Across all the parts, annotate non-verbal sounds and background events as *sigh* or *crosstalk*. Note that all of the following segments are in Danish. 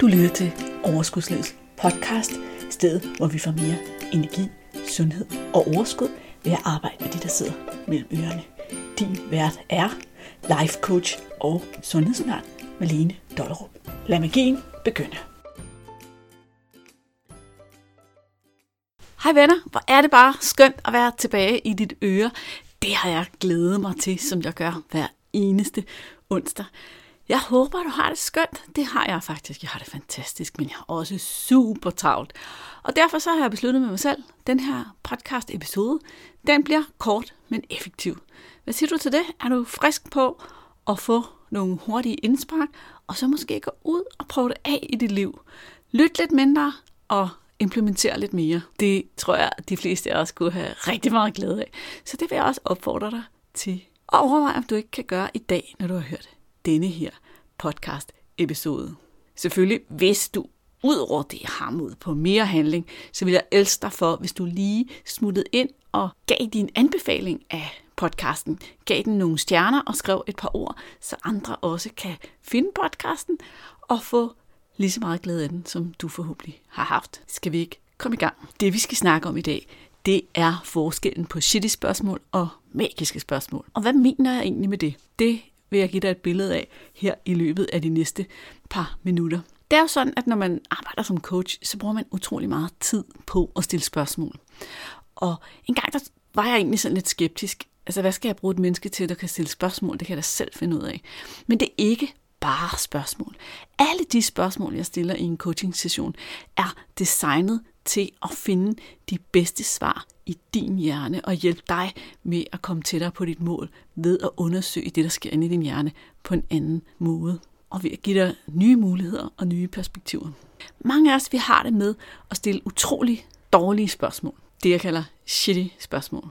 Du lytter til Overskudslivets podcast, stedet hvor vi får mere energi, sundhed og overskud ved at arbejde med de, der sidder mellem ørerne. Din vært er life coach og sundhedsundern Malene Dollerup. Lad magien begynde. Hej venner, hvor er det bare skønt at være tilbage i dit øre. Det har jeg glædet mig til, som jeg gør hver eneste onsdag. Jeg håber, du har det skønt. Det har jeg faktisk. Jeg har det fantastisk, men jeg har også super travlt. Og derfor så har jeg besluttet med mig selv, den her podcast episode, den bliver kort, men effektiv. Hvad siger du til det? Er du frisk på at få nogle hurtige indspark, og så måske gå ud og prøve det af i dit liv. Lyt lidt mindre og implementere lidt mere. Det tror jeg, at de fleste af os kunne have rigtig meget glæde af. Så det vil jeg også opfordre dig til. Og overvej, om du ikke kan gøre i dag, når du har hørt denne her podcast episode. Selvfølgelig, hvis du udover det har mod på mere handling, så vil jeg elske dig for, hvis du lige smuttede ind og gav din anbefaling af podcasten, gav den nogle stjerner og skrev et par ord, så andre også kan finde podcasten og få lige så meget glæde af den, som du forhåbentlig har haft. Skal vi ikke komme i gang? Det vi skal snakke om i dag, det er forskellen på shitty spørgsmål og magiske spørgsmål. Og hvad mener jeg egentlig med det? Det vil jeg give dig et billede af her i løbet af de næste par minutter. Det er jo sådan, at når man arbejder som coach, så bruger man utrolig meget tid på at stille spørgsmål. Og en gang der var jeg egentlig sådan lidt skeptisk. Altså, hvad skal jeg bruge et menneske til, der kan stille spørgsmål? Det kan jeg da selv finde ud af. Men det er ikke bare spørgsmål. Alle de spørgsmål, jeg stiller i en coaching session, er designet til at finde de bedste svar i din hjerne og hjælpe dig med at komme tættere på dit mål ved at undersøge det, der sker inde i din hjerne på en anden måde. Og ved at give dig nye muligheder og nye perspektiver. Mange af os, vi har det med at stille utrolig dårlige spørgsmål. Det, jeg kalder shitty spørgsmål.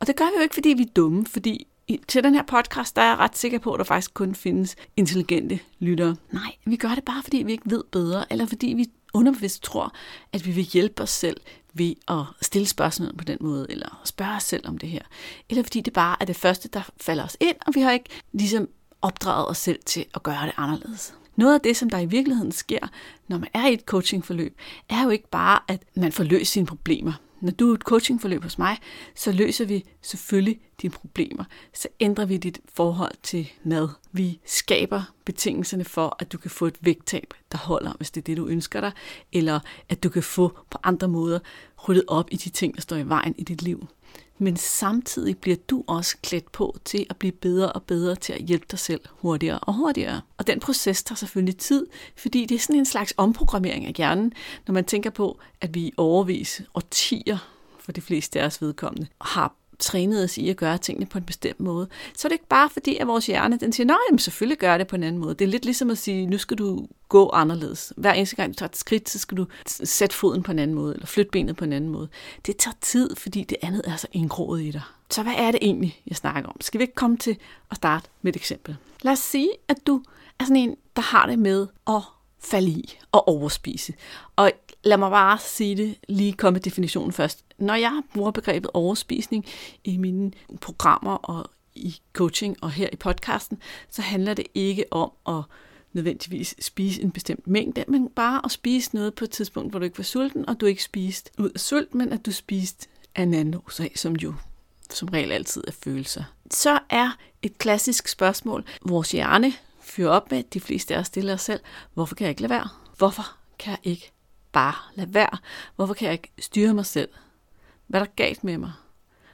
Og det gør vi jo ikke, fordi vi er dumme, fordi til den her podcast, der er jeg ret sikker på, at der faktisk kun findes intelligente lyttere. Nej, vi gør det bare, fordi vi ikke ved bedre, eller fordi vi underbevidst tror, at vi vil hjælpe os selv ved at stille spørgsmål på den måde, eller spørge os selv om det her. Eller fordi det bare er det første, der falder os ind, og vi har ikke ligesom opdraget os selv til at gøre det anderledes. Noget af det, som der i virkeligheden sker, når man er i et coachingforløb, er jo ikke bare, at man får løst sine problemer. Når du er et coachingforløb hos mig, så løser vi selvfølgelig dine problemer. Så ændrer vi dit forhold til mad. Vi skaber betingelserne for, at du kan få et vægttab, der holder, hvis det er det, du ønsker dig. Eller at du kan få på andre måder ryddet op i de ting, der står i vejen i dit liv men samtidig bliver du også klædt på til at blive bedre og bedre til at hjælpe dig selv hurtigere og hurtigere. Og den proces tager selvfølgelig tid, fordi det er sådan en slags omprogrammering af hjernen, når man tænker på, at vi overvis årtier for de fleste af os vedkommende har trænet os i at gøre tingene på en bestemt måde, så er det ikke bare fordi, at vores hjerne den siger, nej, selvfølgelig gør det på en anden måde. Det er lidt ligesom at sige, nu skal du gå anderledes. Hver eneste gang du tager et skridt, så skal du sætte foden på en anden måde, eller flytte benet på en anden måde. Det tager tid, fordi det andet er så indgroet i dig. Så hvad er det egentlig, jeg snakker om? Skal vi ikke komme til at starte med et eksempel? Lad os sige, at du er sådan en, der har det med at falde i og overspise. Og lad mig bare sige det, lige komme med definitionen først. Når jeg bruger begrebet overspisning i mine programmer og i coaching og her i podcasten, så handler det ikke om at nødvendigvis spise en bestemt mængde, men bare at spise noget på et tidspunkt, hvor du ikke var sulten, og du ikke spiste ud af sult, men at du spiste af en anden årsag, som jo som regel altid er følelser. Så er et klassisk spørgsmål, vores hjerne fyrer op med, de fleste af os stiller os selv, hvorfor kan jeg ikke lade være? Hvorfor kan jeg ikke bare lade være? Hvorfor kan jeg ikke styre mig selv? Hvad er der galt med mig?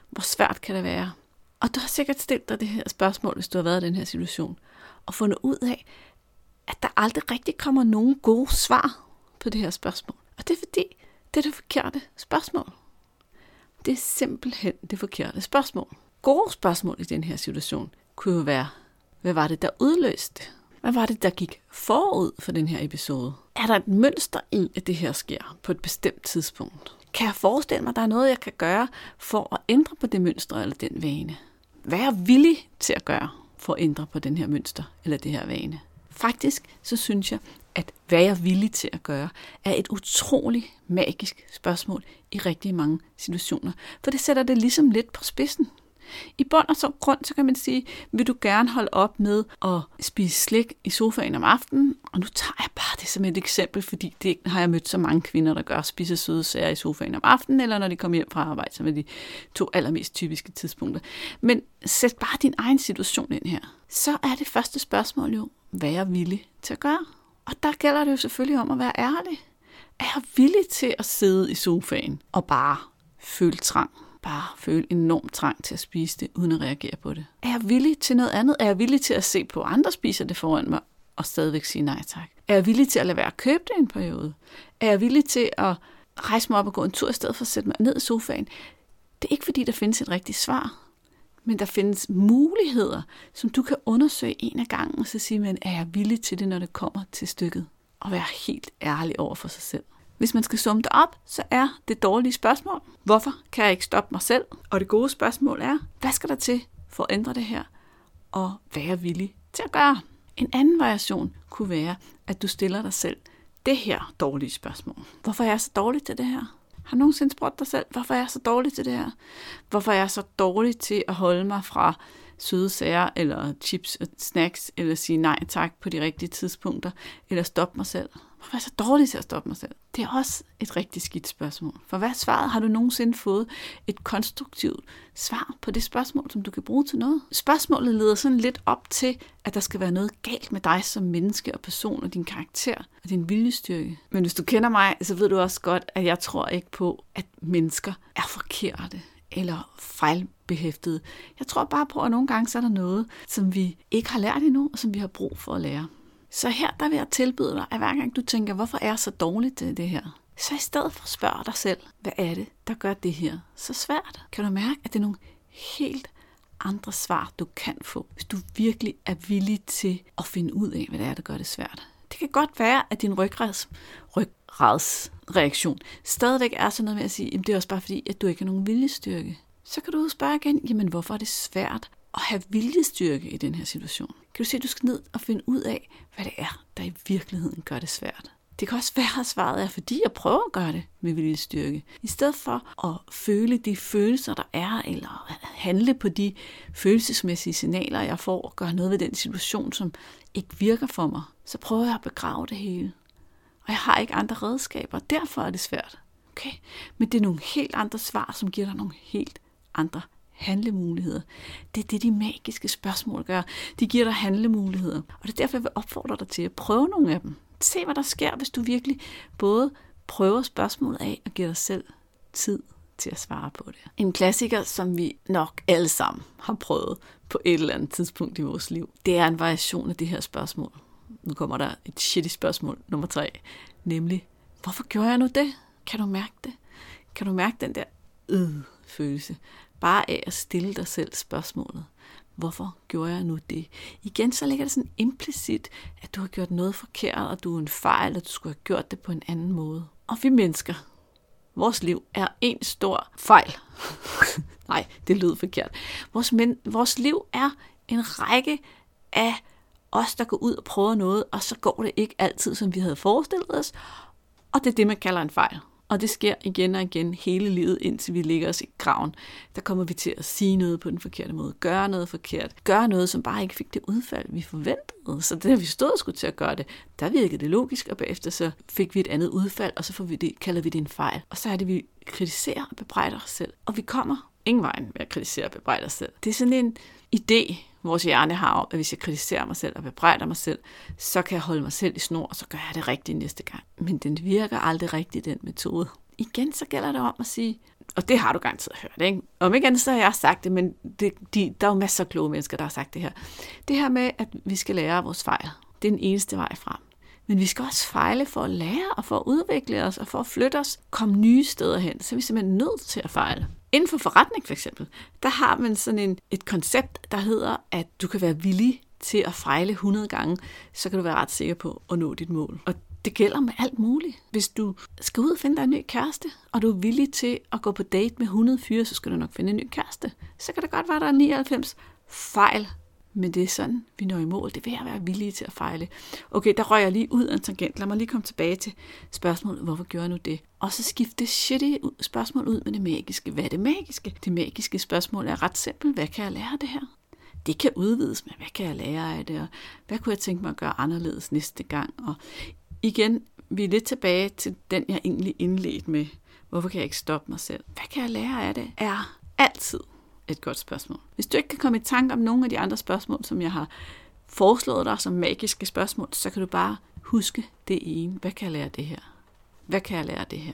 Hvor svært kan det være? Og du har sikkert stillet dig det her spørgsmål, hvis du har været i den her situation, og fundet ud af, at der aldrig rigtig kommer nogen gode svar på det her spørgsmål. Og det er fordi, det er det forkerte spørgsmål. Det er simpelthen det forkerte spørgsmål. Gode spørgsmål i den her situation kunne jo være, hvad var det, der udløste hvad var det, der gik forud for den her episode? Er der et mønster i, at det her sker på et bestemt tidspunkt? Kan jeg forestille mig, at der er noget, jeg kan gøre for at ændre på det mønster eller den vane? Hvad er jeg villig til at gøre for at ændre på den her mønster eller det her vane? Faktisk så synes jeg, at hvad jeg er villig til at gøre, er et utroligt magisk spørgsmål i rigtig mange situationer. For det sætter det ligesom lidt på spidsen. I bund og så grund, så kan man sige, vil du gerne holde op med at spise slik i sofaen om aftenen, og nu tager jeg bare det som et eksempel, fordi det har jeg mødt så mange kvinder, der gør, spise søde sager i sofaen om aftenen, eller når de kommer hjem fra arbejde, som er de to allermest typiske tidspunkter. Men sæt bare din egen situation ind her. Så er det første spørgsmål jo, hvad er jeg villig til at gøre? Og der gælder det jo selvfølgelig om at være ærlig. Er jeg villig til at sidde i sofaen og bare føle trang? Bare føle enorm trang til at spise det, uden at reagere på det? Er jeg villig til noget andet? Er jeg villig til at se på andre spiser det foran mig, og stadigvæk sige nej tak? Er jeg villig til at lade være at købe det en periode? Er jeg villig til at rejse mig op og gå en tur i stedet for at sætte mig ned i sofaen? Det er ikke fordi, der findes et rigtigt svar, men der findes muligheder, som du kan undersøge en af gangen, og så sige, men er jeg villig til det, når det kommer til stykket? Og være helt ærlig over for sig selv. Hvis man skal summe det op, så er det dårlige spørgsmål, hvorfor kan jeg ikke stoppe mig selv? Og det gode spørgsmål er, hvad skal der til for at ændre det her? Og hvad er jeg villig til at gøre? En anden variation kunne være, at du stiller dig selv det her dårlige spørgsmål. Hvorfor er jeg så dårlig til det her? Har du nogensinde spurgt dig selv, hvorfor er jeg så dårlig til det her? Hvorfor er jeg så dårlig til at holde mig fra søde sager, eller chips og snacks, eller sige nej tak på de rigtige tidspunkter, eller stoppe mig selv? Hvorfor er jeg så dårlig til at stoppe mig selv? Det er også et rigtig skidt spørgsmål. For hvad svaret? Har du nogensinde fået et konstruktivt svar på det spørgsmål, som du kan bruge til noget? Spørgsmålet leder sådan lidt op til, at der skal være noget galt med dig som menneske og person og din karakter og din viljestyrke. Men hvis du kender mig, så ved du også godt, at jeg tror ikke på, at mennesker er forkerte eller fejlbehæftede. Jeg tror bare på, at nogle gange så er der noget, som vi ikke har lært endnu, og som vi har brug for at lære. Så her der vil jeg tilbyde dig, at hver gang du tænker, hvorfor er jeg så dårligt til det her? Så i stedet for at spørge dig selv, hvad er det, der gør det her så svært? Kan du mærke, at det er nogle helt andre svar, du kan få, hvis du virkelig er villig til at finde ud af, hvad det er, der gør det svært. Det kan godt være, at din ryggrads, ryggradsreaktion stadigvæk er sådan noget med at sige, at det er også bare fordi, at du ikke har nogen viljestyrke. Så kan du spørge igen, jamen hvorfor er det svært at have viljestyrke i den her situation? Kan du se, at du skal ned og finde ud af, hvad det er, der i virkeligheden gør det svært? Det kan også være, at svaret er, fordi jeg prøver at gøre det med viljestyrke. I stedet for at føle de følelser, der er, eller handle på de følelsesmæssige signaler, jeg får, og gøre noget ved den situation, som ikke virker for mig, så prøver jeg at begrave det hele. Og jeg har ikke andre redskaber, derfor er det svært. Okay? Men det er nogle helt andre svar, som giver dig nogle helt andre handlemuligheder. Det er det, de magiske spørgsmål gør. De giver dig handlemuligheder. Og det er derfor, jeg vil opfordre dig til at prøve nogle af dem. Se, hvad der sker, hvis du virkelig både prøver spørgsmålet af og giver dig selv tid til at svare på det. En klassiker, som vi nok alle sammen har prøvet på et eller andet tidspunkt i vores liv, det er en variation af det her spørgsmål. Nu kommer der et shitty spørgsmål nummer tre, nemlig, hvorfor gjorde jeg nu det? Kan du mærke det? Kan du mærke den der øh følelse? Bare af at stille dig selv spørgsmålet. Hvorfor gjorde jeg nu det? Igen så ligger det sådan implicit, at du har gjort noget forkert, og du er en fejl, og du skulle have gjort det på en anden måde. Og vi mennesker, vores liv er en stor fejl. *laughs* Nej, det lød forkert. Vores, men, vores liv er en række af os, der går ud og prøver noget, og så går det ikke altid, som vi havde forestillet os. Og det er det, man kalder en fejl. Og det sker igen og igen hele livet, indtil vi ligger os i graven. Der kommer vi til at sige noget på den forkerte måde, gøre noget forkert, gøre noget, som bare ikke fik det udfald, vi forventede. Så det, vi stod og skulle til at gøre det, der virkede det logisk, og bagefter så fik vi et andet udfald, og så får vi det, kalder vi det en fejl. Og så er det, vi kritiserer og bebrejder os selv. Og vi kommer ingen vejen med at kritisere og bebrejde os selv. Det er sådan en idé, vores hjerne har om, at hvis jeg kritiserer mig selv og bebrejder mig selv, så kan jeg holde mig selv i snor, og så gør jeg det rigtigt næste gang. Men den virker aldrig rigtigt, den metode. Igen, så gælder det om at sige, og det har du garanteret hørt, ikke? Om ikke andet, så har jeg sagt det, men det, de, der er jo masser af kloge mennesker, der har sagt det her. Det her med, at vi skal lære af vores fejl, det er den eneste vej frem. Men vi skal også fejle for at lære og for at udvikle os og for at flytte os, komme nye steder hen. Så er vi simpelthen nødt til at fejle. Inden for forretning for eksempel, der har man sådan en, et koncept, der hedder, at du kan være villig til at fejle 100 gange, så kan du være ret sikker på at nå dit mål. Og det gælder med alt muligt. Hvis du skal ud og finde dig en ny kæreste, og du er villig til at gå på date med 100 fyre, så skal du nok finde en ny kæreste. Så kan det godt være, at der er 99 fejl men det er sådan, vi når i mål. Det vil jeg være villig til at fejle. Okay, der rører jeg lige ud af en tangent. Lad mig lige komme tilbage til spørgsmålet, hvorfor gjorde jeg nu det? Og så skifte det shitty spørgsmål ud med det magiske. Hvad er det magiske? Det magiske spørgsmål er ret simpelt. Hvad kan jeg lære af det her? Det kan udvides med, hvad kan jeg lære af det? Og hvad kunne jeg tænke mig at gøre anderledes næste gang? Og igen, vi er lidt tilbage til den, jeg egentlig indledte med. Hvorfor kan jeg ikke stoppe mig selv? Hvad kan jeg lære af det? Er altid et godt spørgsmål. Hvis du ikke kan komme i tanke om nogle af de andre spørgsmål, som jeg har foreslået dig som magiske spørgsmål, så kan du bare huske det ene. Hvad kan jeg lære af det her? Hvad kan jeg lære af det her?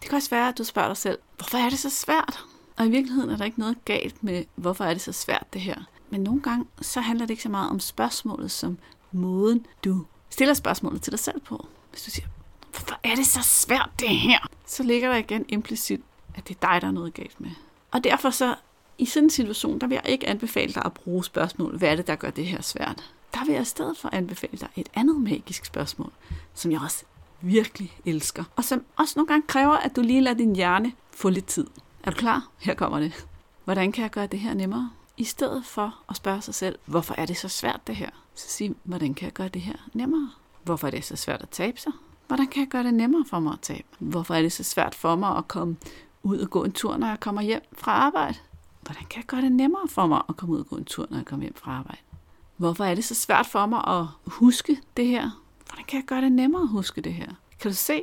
Det kan også være, at du spørger dig selv, hvorfor er det så svært? Og i virkeligheden er der ikke noget galt med, hvorfor er det så svært det her. Men nogle gange, så handler det ikke så meget om spørgsmålet, som måden, du stiller spørgsmålet til dig selv på. Hvis du siger, hvorfor er det så svært det her? Så ligger der igen implicit, at det er dig, der er noget galt med. Og derfor så, i sådan en situation, der vil jeg ikke anbefale dig at bruge spørgsmål, hvad er det, der gør det her svært? Der vil jeg i stedet for anbefale dig et andet magisk spørgsmål, som jeg også virkelig elsker, og som også nogle gange kræver, at du lige lader din hjerne få lidt tid. Er du klar? Her kommer det. Hvordan kan jeg gøre det her nemmere? I stedet for at spørge sig selv, hvorfor er det så svært det her? Så sig, hvordan kan jeg gøre det her nemmere? Hvorfor er det så svært at tabe sig? Hvordan kan jeg gøre det nemmere for mig at tabe? Hvorfor er det så svært for mig at komme ud og gå en tur, når jeg kommer hjem fra arbejde? Hvordan kan jeg gøre det nemmere for mig at komme ud og gå en tur, når jeg kommer hjem fra arbejde? Hvorfor er det så svært for mig at huske det her? Hvordan kan jeg gøre det nemmere at huske det her? Kan du se,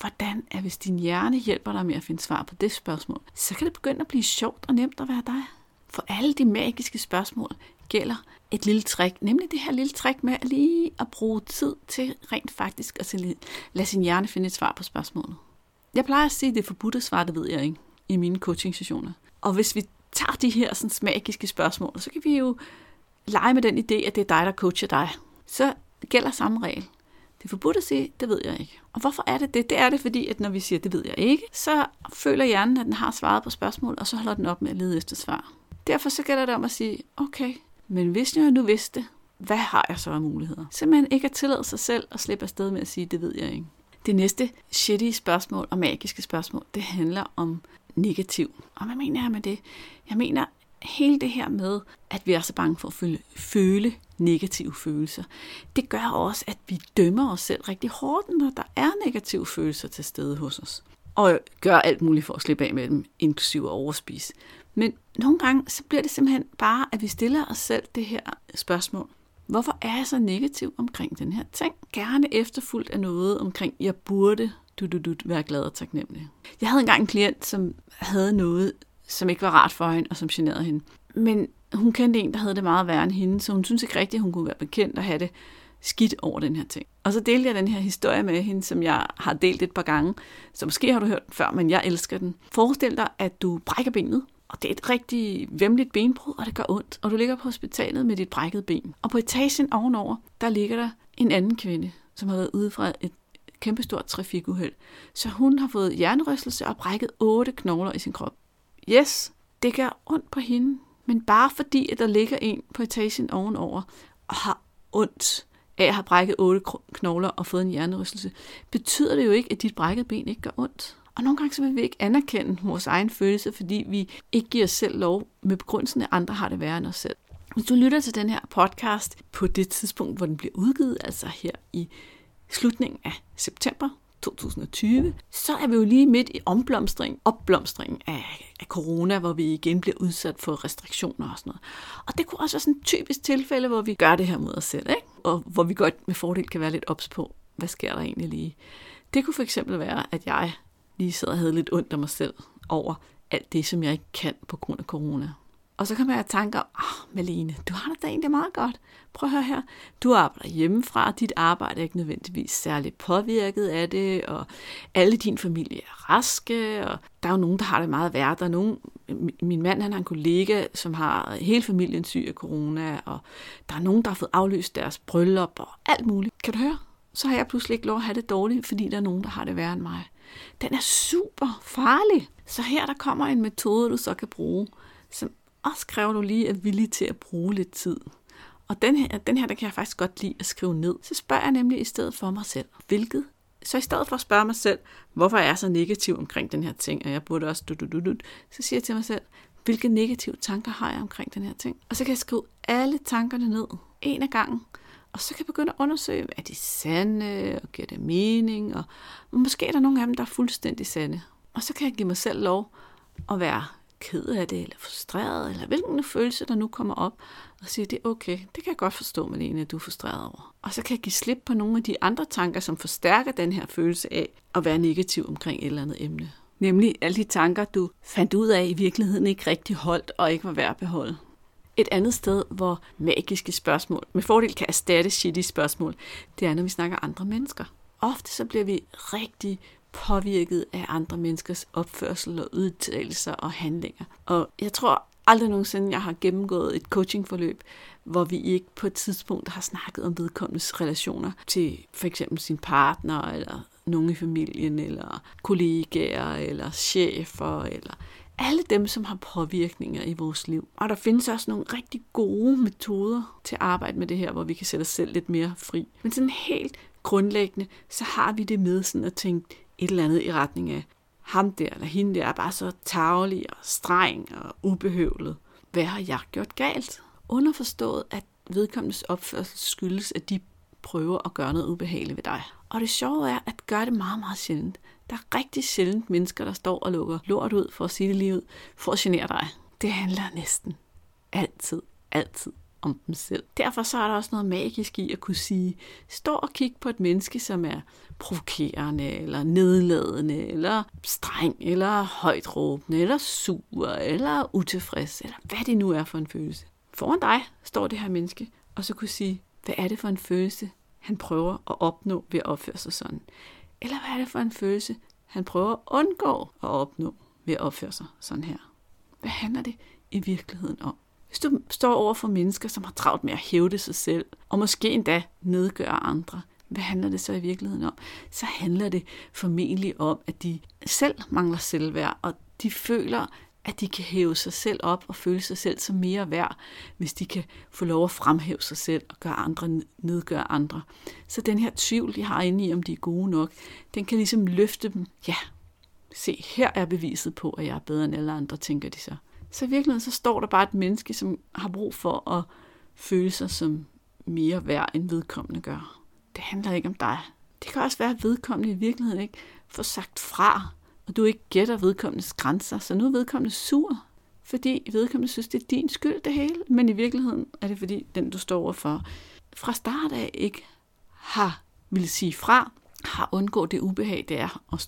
hvordan er, hvis din hjerne hjælper dig med at finde svar på det spørgsmål, så kan det begynde at blive sjovt og nemt at være dig. For alle de magiske spørgsmål gælder et lille trick, nemlig det her lille trick med lige at bruge tid til rent faktisk at lade sin hjerne finde et svar på spørgsmålet. Jeg plejer at sige, at det er forbudt at svare, det ved jeg ikke, i mine coaching-sessioner. Og hvis vi tager de her sådan, magiske spørgsmål, så kan vi jo lege med den idé, at det er dig, der coacher dig. Så gælder samme regel. Det er forbudt at sige, det ved jeg ikke. Og hvorfor er det det? Det er det, fordi at når vi siger, det ved jeg ikke, så føler hjernen, at den har svaret på spørgsmålet, og så holder den op med at lede efter svar. Derfor så gælder det om at sige, okay, men hvis jeg nu vidste, hvad har jeg så af muligheder? Simpelthen ikke at tillade sig selv at slippe afsted med at sige, det ved jeg ikke. Det næste shitty spørgsmål og magiske spørgsmål, det handler om negativ. Og hvad mener jeg med det? Jeg mener hele det her med, at vi er så bange for at føle, føle negative følelser. Det gør også, at vi dømmer os selv rigtig hårdt, når der er negative følelser til stede hos os. Og gør alt muligt for at slippe af med dem, inklusive overspise. Men nogle gange, så bliver det simpelthen bare, at vi stiller os selv det her spørgsmål. Hvorfor er jeg så negativ omkring den her ting? Gerne efterfulgt af noget omkring, jeg burde du, du, du, være glad og taknemmelig. Jeg havde engang en klient, som havde noget, som ikke var rart for hende, og som generede hende. Men hun kendte en, der havde det meget værre end hende, så hun syntes ikke rigtigt, at hun kunne være bekendt og have det skidt over den her ting. Og så delte jeg den her historie med hende, som jeg har delt et par gange. Så måske har du hørt den før, men jeg elsker den. Forestil dig, at du brækker benet, og det er et rigtig vemmeligt benbrud, og det gør ondt. Og du ligger på hospitalet med dit brækket ben. Og på etagen ovenover, der ligger der en anden kvinde, som har været ude fra et kæmpestort trafikuheld. Så hun har fået hjernerystelse og brækket otte knogler i sin krop. Yes, det gør ondt på hende, men bare fordi, at der ligger en på etagen ovenover og har ondt af at have brækket otte knogler og fået en hjernerystelse, betyder det jo ikke, at dit brækket ben ikke gør ondt. Og nogle gange så vil vi ikke anerkende vores egen følelse, fordi vi ikke giver os selv lov med begrundelsen, at andre har det værre end os selv. Hvis du lytter til den her podcast på det tidspunkt, hvor den bliver udgivet, altså her i slutningen af september 2020, så er vi jo lige midt i omblomstring, opblomstring af, af corona, hvor vi igen bliver udsat for restriktioner og sådan noget. Og det kunne også være sådan et typisk tilfælde, hvor vi gør det her mod os selv, ikke? og hvor vi godt med fordel kan være lidt ops på, hvad sker der egentlig lige. Det kunne for eksempel være, at jeg lige sidder og havde lidt ondt af mig selv over alt det, som jeg ikke kan på grund af corona. Og så kommer jeg i tanke om, ah, Malene, du har det da egentlig meget godt. Prøv at høre her. Du arbejder hjemmefra, og dit arbejde er ikke nødvendigvis særligt påvirket af det, og alle din familie er raske, og der er jo nogen, der har det meget værd. Der er nogen, min mand han har en kollega, som har hele familien syg af corona, og der er nogen, der har fået aflyst deres bryllup og alt muligt. Kan du høre? Så har jeg pludselig ikke lov at have det dårligt, fordi der er nogen, der har det værre end mig. Den er super farlig. Så her der kommer en metode, du så kan bruge, som også kræver du lige at villig til at bruge lidt tid. Og den her, den her, der kan jeg faktisk godt lide at skrive ned. Så spørger jeg nemlig i stedet for mig selv, hvilket så i stedet for at spørge mig selv, hvorfor er jeg så negativ omkring den her ting, og jeg burde også du, du, du, du, så siger jeg til mig selv, hvilke negative tanker har jeg omkring den her ting. Og så kan jeg skrive alle tankerne ned, en af gangen. Og så kan jeg begynde at undersøge, er de sande, og giver det mening, og måske er der nogle af dem, der er fuldstændig sande. Og så kan jeg give mig selv lov at være ked af det, eller frustreret, eller hvilken følelse, der nu kommer op, og sige, det er okay, det kan jeg godt forstå, Malene, at du er frustreret over. Og så kan jeg give slip på nogle af de andre tanker, som forstærker den her følelse af at være negativ omkring et eller andet emne. Nemlig alle de tanker, du fandt ud af i virkeligheden ikke rigtig holdt og ikke var værd at beholde. Et andet sted, hvor magiske spørgsmål med fordel kan erstatte shitty spørgsmål, det er, når vi snakker andre mennesker. Ofte så bliver vi rigtig påvirket af andre menneskers opførsel og udtalelser og handlinger. Og jeg tror aldrig nogensinde, jeg har gennemgået et coachingforløb, hvor vi ikke på et tidspunkt har snakket om vedkommendes relationer til for eksempel sin partner, eller nogen i familien, eller kollegaer, eller chefer, eller alle dem, som har påvirkninger i vores liv. Og der findes også nogle rigtig gode metoder til at arbejde med det her, hvor vi kan sætte os selv lidt mere fri. Men sådan helt grundlæggende, så har vi det med sådan at tænke et eller andet i retning af, ham der eller hende der er bare så tavlig og streng og ubehøvlet. Hvad har jeg gjort galt? Underforstået, at vedkommendes opførsel skyldes, at de prøver at gøre noget ubehageligt ved dig. Og det sjove er, at gøre det meget, meget sjældent. Der er rigtig sjældent mennesker, der står og lukker lort ud for at sige det lige ud, for at genere dig. Det handler næsten altid, altid om dem selv. Derfor så er der også noget magisk i at kunne sige, stå og kig på et menneske, som er provokerende, eller nedladende, eller streng, eller højt råbende, eller sur, eller utilfreds, eller hvad det nu er for en følelse. Foran dig står det her menneske, og så kunne sige, hvad er det for en følelse, han prøver at opnå ved at opføre sig sådan? Eller hvad er det for en følelse, han prøver at undgå at opnå ved at opføre sig sådan her? Hvad handler det i virkeligheden om? Hvis du står over for mennesker, som har travlt med at hævde sig selv, og måske endda nedgøre andre, hvad handler det så i virkeligheden om? Så handler det formentlig om, at de selv mangler selvværd, og de føler, at de kan hæve sig selv op og føle sig selv som mere værd, hvis de kan få lov at fremhæve sig selv og gøre andre, nedgøre andre. Så den her tvivl, de har inde i, om de er gode nok, den kan ligesom løfte dem. Ja, se, her er beviset på, at jeg er bedre end alle andre, tænker de så. Så i virkeligheden så står der bare et menneske, som har brug for at føle sig som mere værd, end vedkommende gør. Det handler ikke om dig. Det kan også være, at vedkommende i virkeligheden ikke får sagt fra, og du ikke gætter vedkommendes grænser, så nu er vedkommende sur, fordi vedkommende synes, det er din skyld det hele, men i virkeligheden er det fordi den, du står overfor, fra start af ikke har vil sige fra, har undgået det ubehag, det er. Og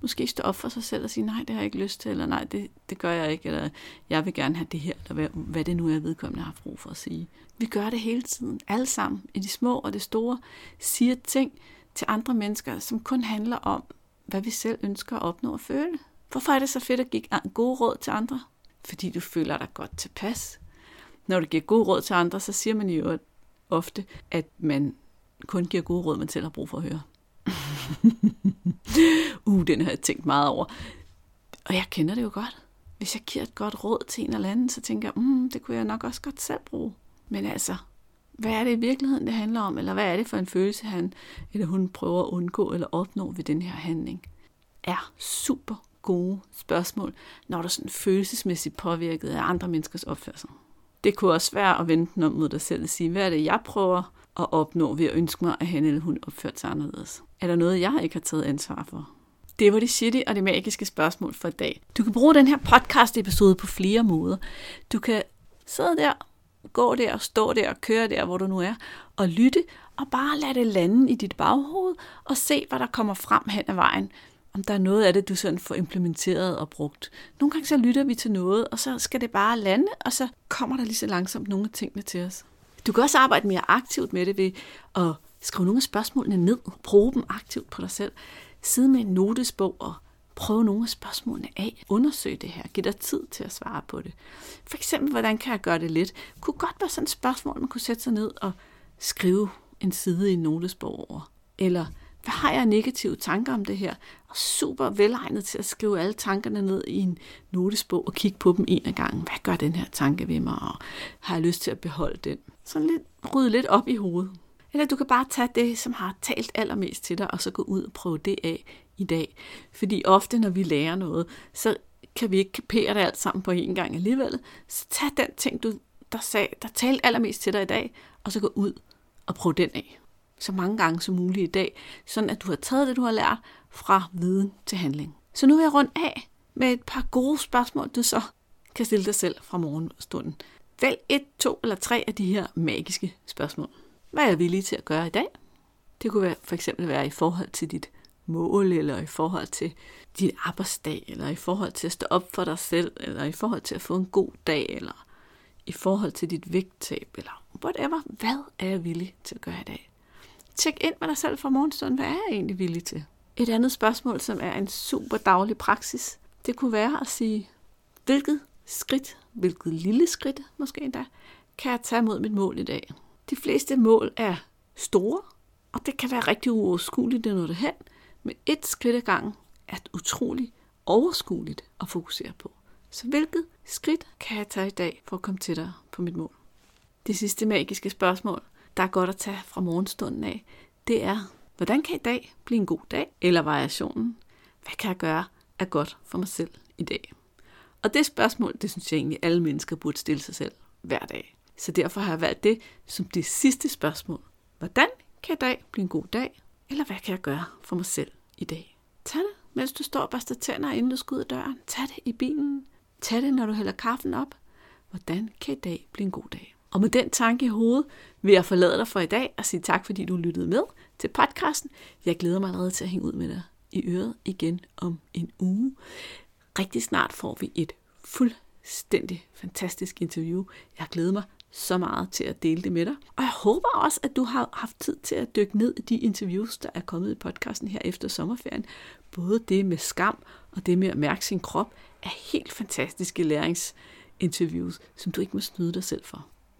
måske stå op for sig selv og sige, nej, det har jeg ikke lyst til, eller nej, det, det gør jeg ikke, eller jeg vil gerne have det her, eller hvad, hvad det nu er, vedkommende har brug for at sige. Vi gør det hele tiden, alle sammen, i de små og det store, siger ting til andre mennesker, som kun handler om, hvad vi selv ønsker at opnå og føle. Hvorfor er det så fedt at give gode råd til andre? Fordi du føler dig godt tilpas. Når du giver gode råd til andre, så siger man jo ofte, at man kun giver gode råd, man selv har brug for at høre. *laughs* uh, den har jeg tænkt meget over. Og jeg kender det jo godt. Hvis jeg giver et godt råd til en eller anden, så tænker jeg, mm, det kunne jeg nok også godt selv bruge. Men altså, hvad er det i virkeligheden, det handler om? Eller hvad er det for en følelse, han eller hun prøver at undgå eller opnå ved den her handling? Er super gode spørgsmål, når du er sådan følelsesmæssigt påvirket af andre menneskers opførsel. Det kunne også være at vente den om mod dig selv og sige, hvad er det, jeg prøver at opnå ved at ønske mig, at han eller hun opfører sig anderledes? Er der noget, jeg ikke har taget ansvar for? Det var det shitty og det magiske spørgsmål for i dag. Du kan bruge den her podcast-episode på flere måder. Du kan sidde der, gå der, stå der køre der, hvor du nu er, og lytte, og bare lade det lande i dit baghoved, og se, hvad der kommer frem hen ad vejen. Om der er noget af det, du sådan får implementeret og brugt. Nogle gange så lytter vi til noget, og så skal det bare lande, og så kommer der lige så langsomt nogle af tingene til os. Du kan også arbejde mere aktivt med det ved at skrive nogle af spørgsmålene ned, prøve dem aktivt på dig selv, sidde med en notesbog og prøve nogle af spørgsmålene af. Undersøg det her. Giv dig tid til at svare på det. For eksempel, hvordan kan jeg gøre det let? Det kunne godt være sådan et spørgsmål, man kunne sætte sig ned og skrive en side i en notesbog over. Eller, hvad har jeg negative tanker om det her? Og super velegnet til at skrive alle tankerne ned i en notesbog og kigge på dem en af gangen. Hvad gør den her tanke ved mig? Og har jeg lyst til at beholde den? Sådan lidt, rydde lidt op i hovedet. Eller du kan bare tage det, som har talt allermest til dig, og så gå ud og prøve det af i dag. Fordi ofte, når vi lærer noget, så kan vi ikke kapere det alt sammen på én gang alligevel. Så tag den ting, du, der, sag, der talte allermest til dig i dag, og så gå ud og prøv den af. Så mange gange som muligt i dag, sådan at du har taget det, du har lært, fra viden til handling. Så nu vil jeg runde af med et par gode spørgsmål, du så kan stille dig selv fra morgenstunden. Vælg et, to eller tre af de her magiske spørgsmål. Hvad er jeg villig til at gøre i dag? Det kunne være, for eksempel være i forhold til dit mål, eller i forhold til din arbejdsdag, eller i forhold til at stå op for dig selv, eller i forhold til at få en god dag, eller i forhold til dit vægttab, eller whatever. Hvad er jeg villig til at gøre i dag? Tjek ind med dig selv fra morgenstunden. Hvad er jeg egentlig villig til? Et andet spørgsmål, som er en super daglig praksis, det kunne være at sige, hvilket skridt, hvilket lille skridt måske endda, kan jeg tage mod mit mål i dag? De fleste mål er store, og det kan være rigtig uoverskueligt, det når det hen, men et skridt ad gangen er utroligt overskueligt at fokusere på. Så hvilket skridt kan jeg tage i dag for at komme tættere på mit mål? Det sidste magiske spørgsmål, der er godt at tage fra morgenstunden af, det er, hvordan kan i dag blive en god dag? Eller variationen, hvad kan jeg gøre er godt for mig selv i dag? Og det spørgsmål, det synes jeg egentlig, alle mennesker burde stille sig selv hver dag. Så derfor har jeg valgt det som det sidste spørgsmål. Hvordan kan i dag blive en god dag? Eller hvad kan jeg gøre for mig selv i dag? Tag det, mens du står og børster tænder, inden du skal ud af døren. Tag det i bilen. Tag det, når du hælder kaffen op. Hvordan kan i dag blive en god dag? Og med den tanke i hovedet vil jeg forlade dig for i dag og sige tak, fordi du lyttede med til podcasten. Jeg glæder mig allerede til at hænge ud med dig i øret igen om en uge. Rigtig snart får vi et fuldstændig fantastisk interview. Jeg glæder mig så meget til at dele det med dig. Og jeg håber også, at du har haft tid til at dykke ned i de interviews, der er kommet i podcasten her efter sommerferien. Både det med skam og det med at mærke sin krop er helt fantastiske læringsinterviews, som du ikke må snyde dig selv for.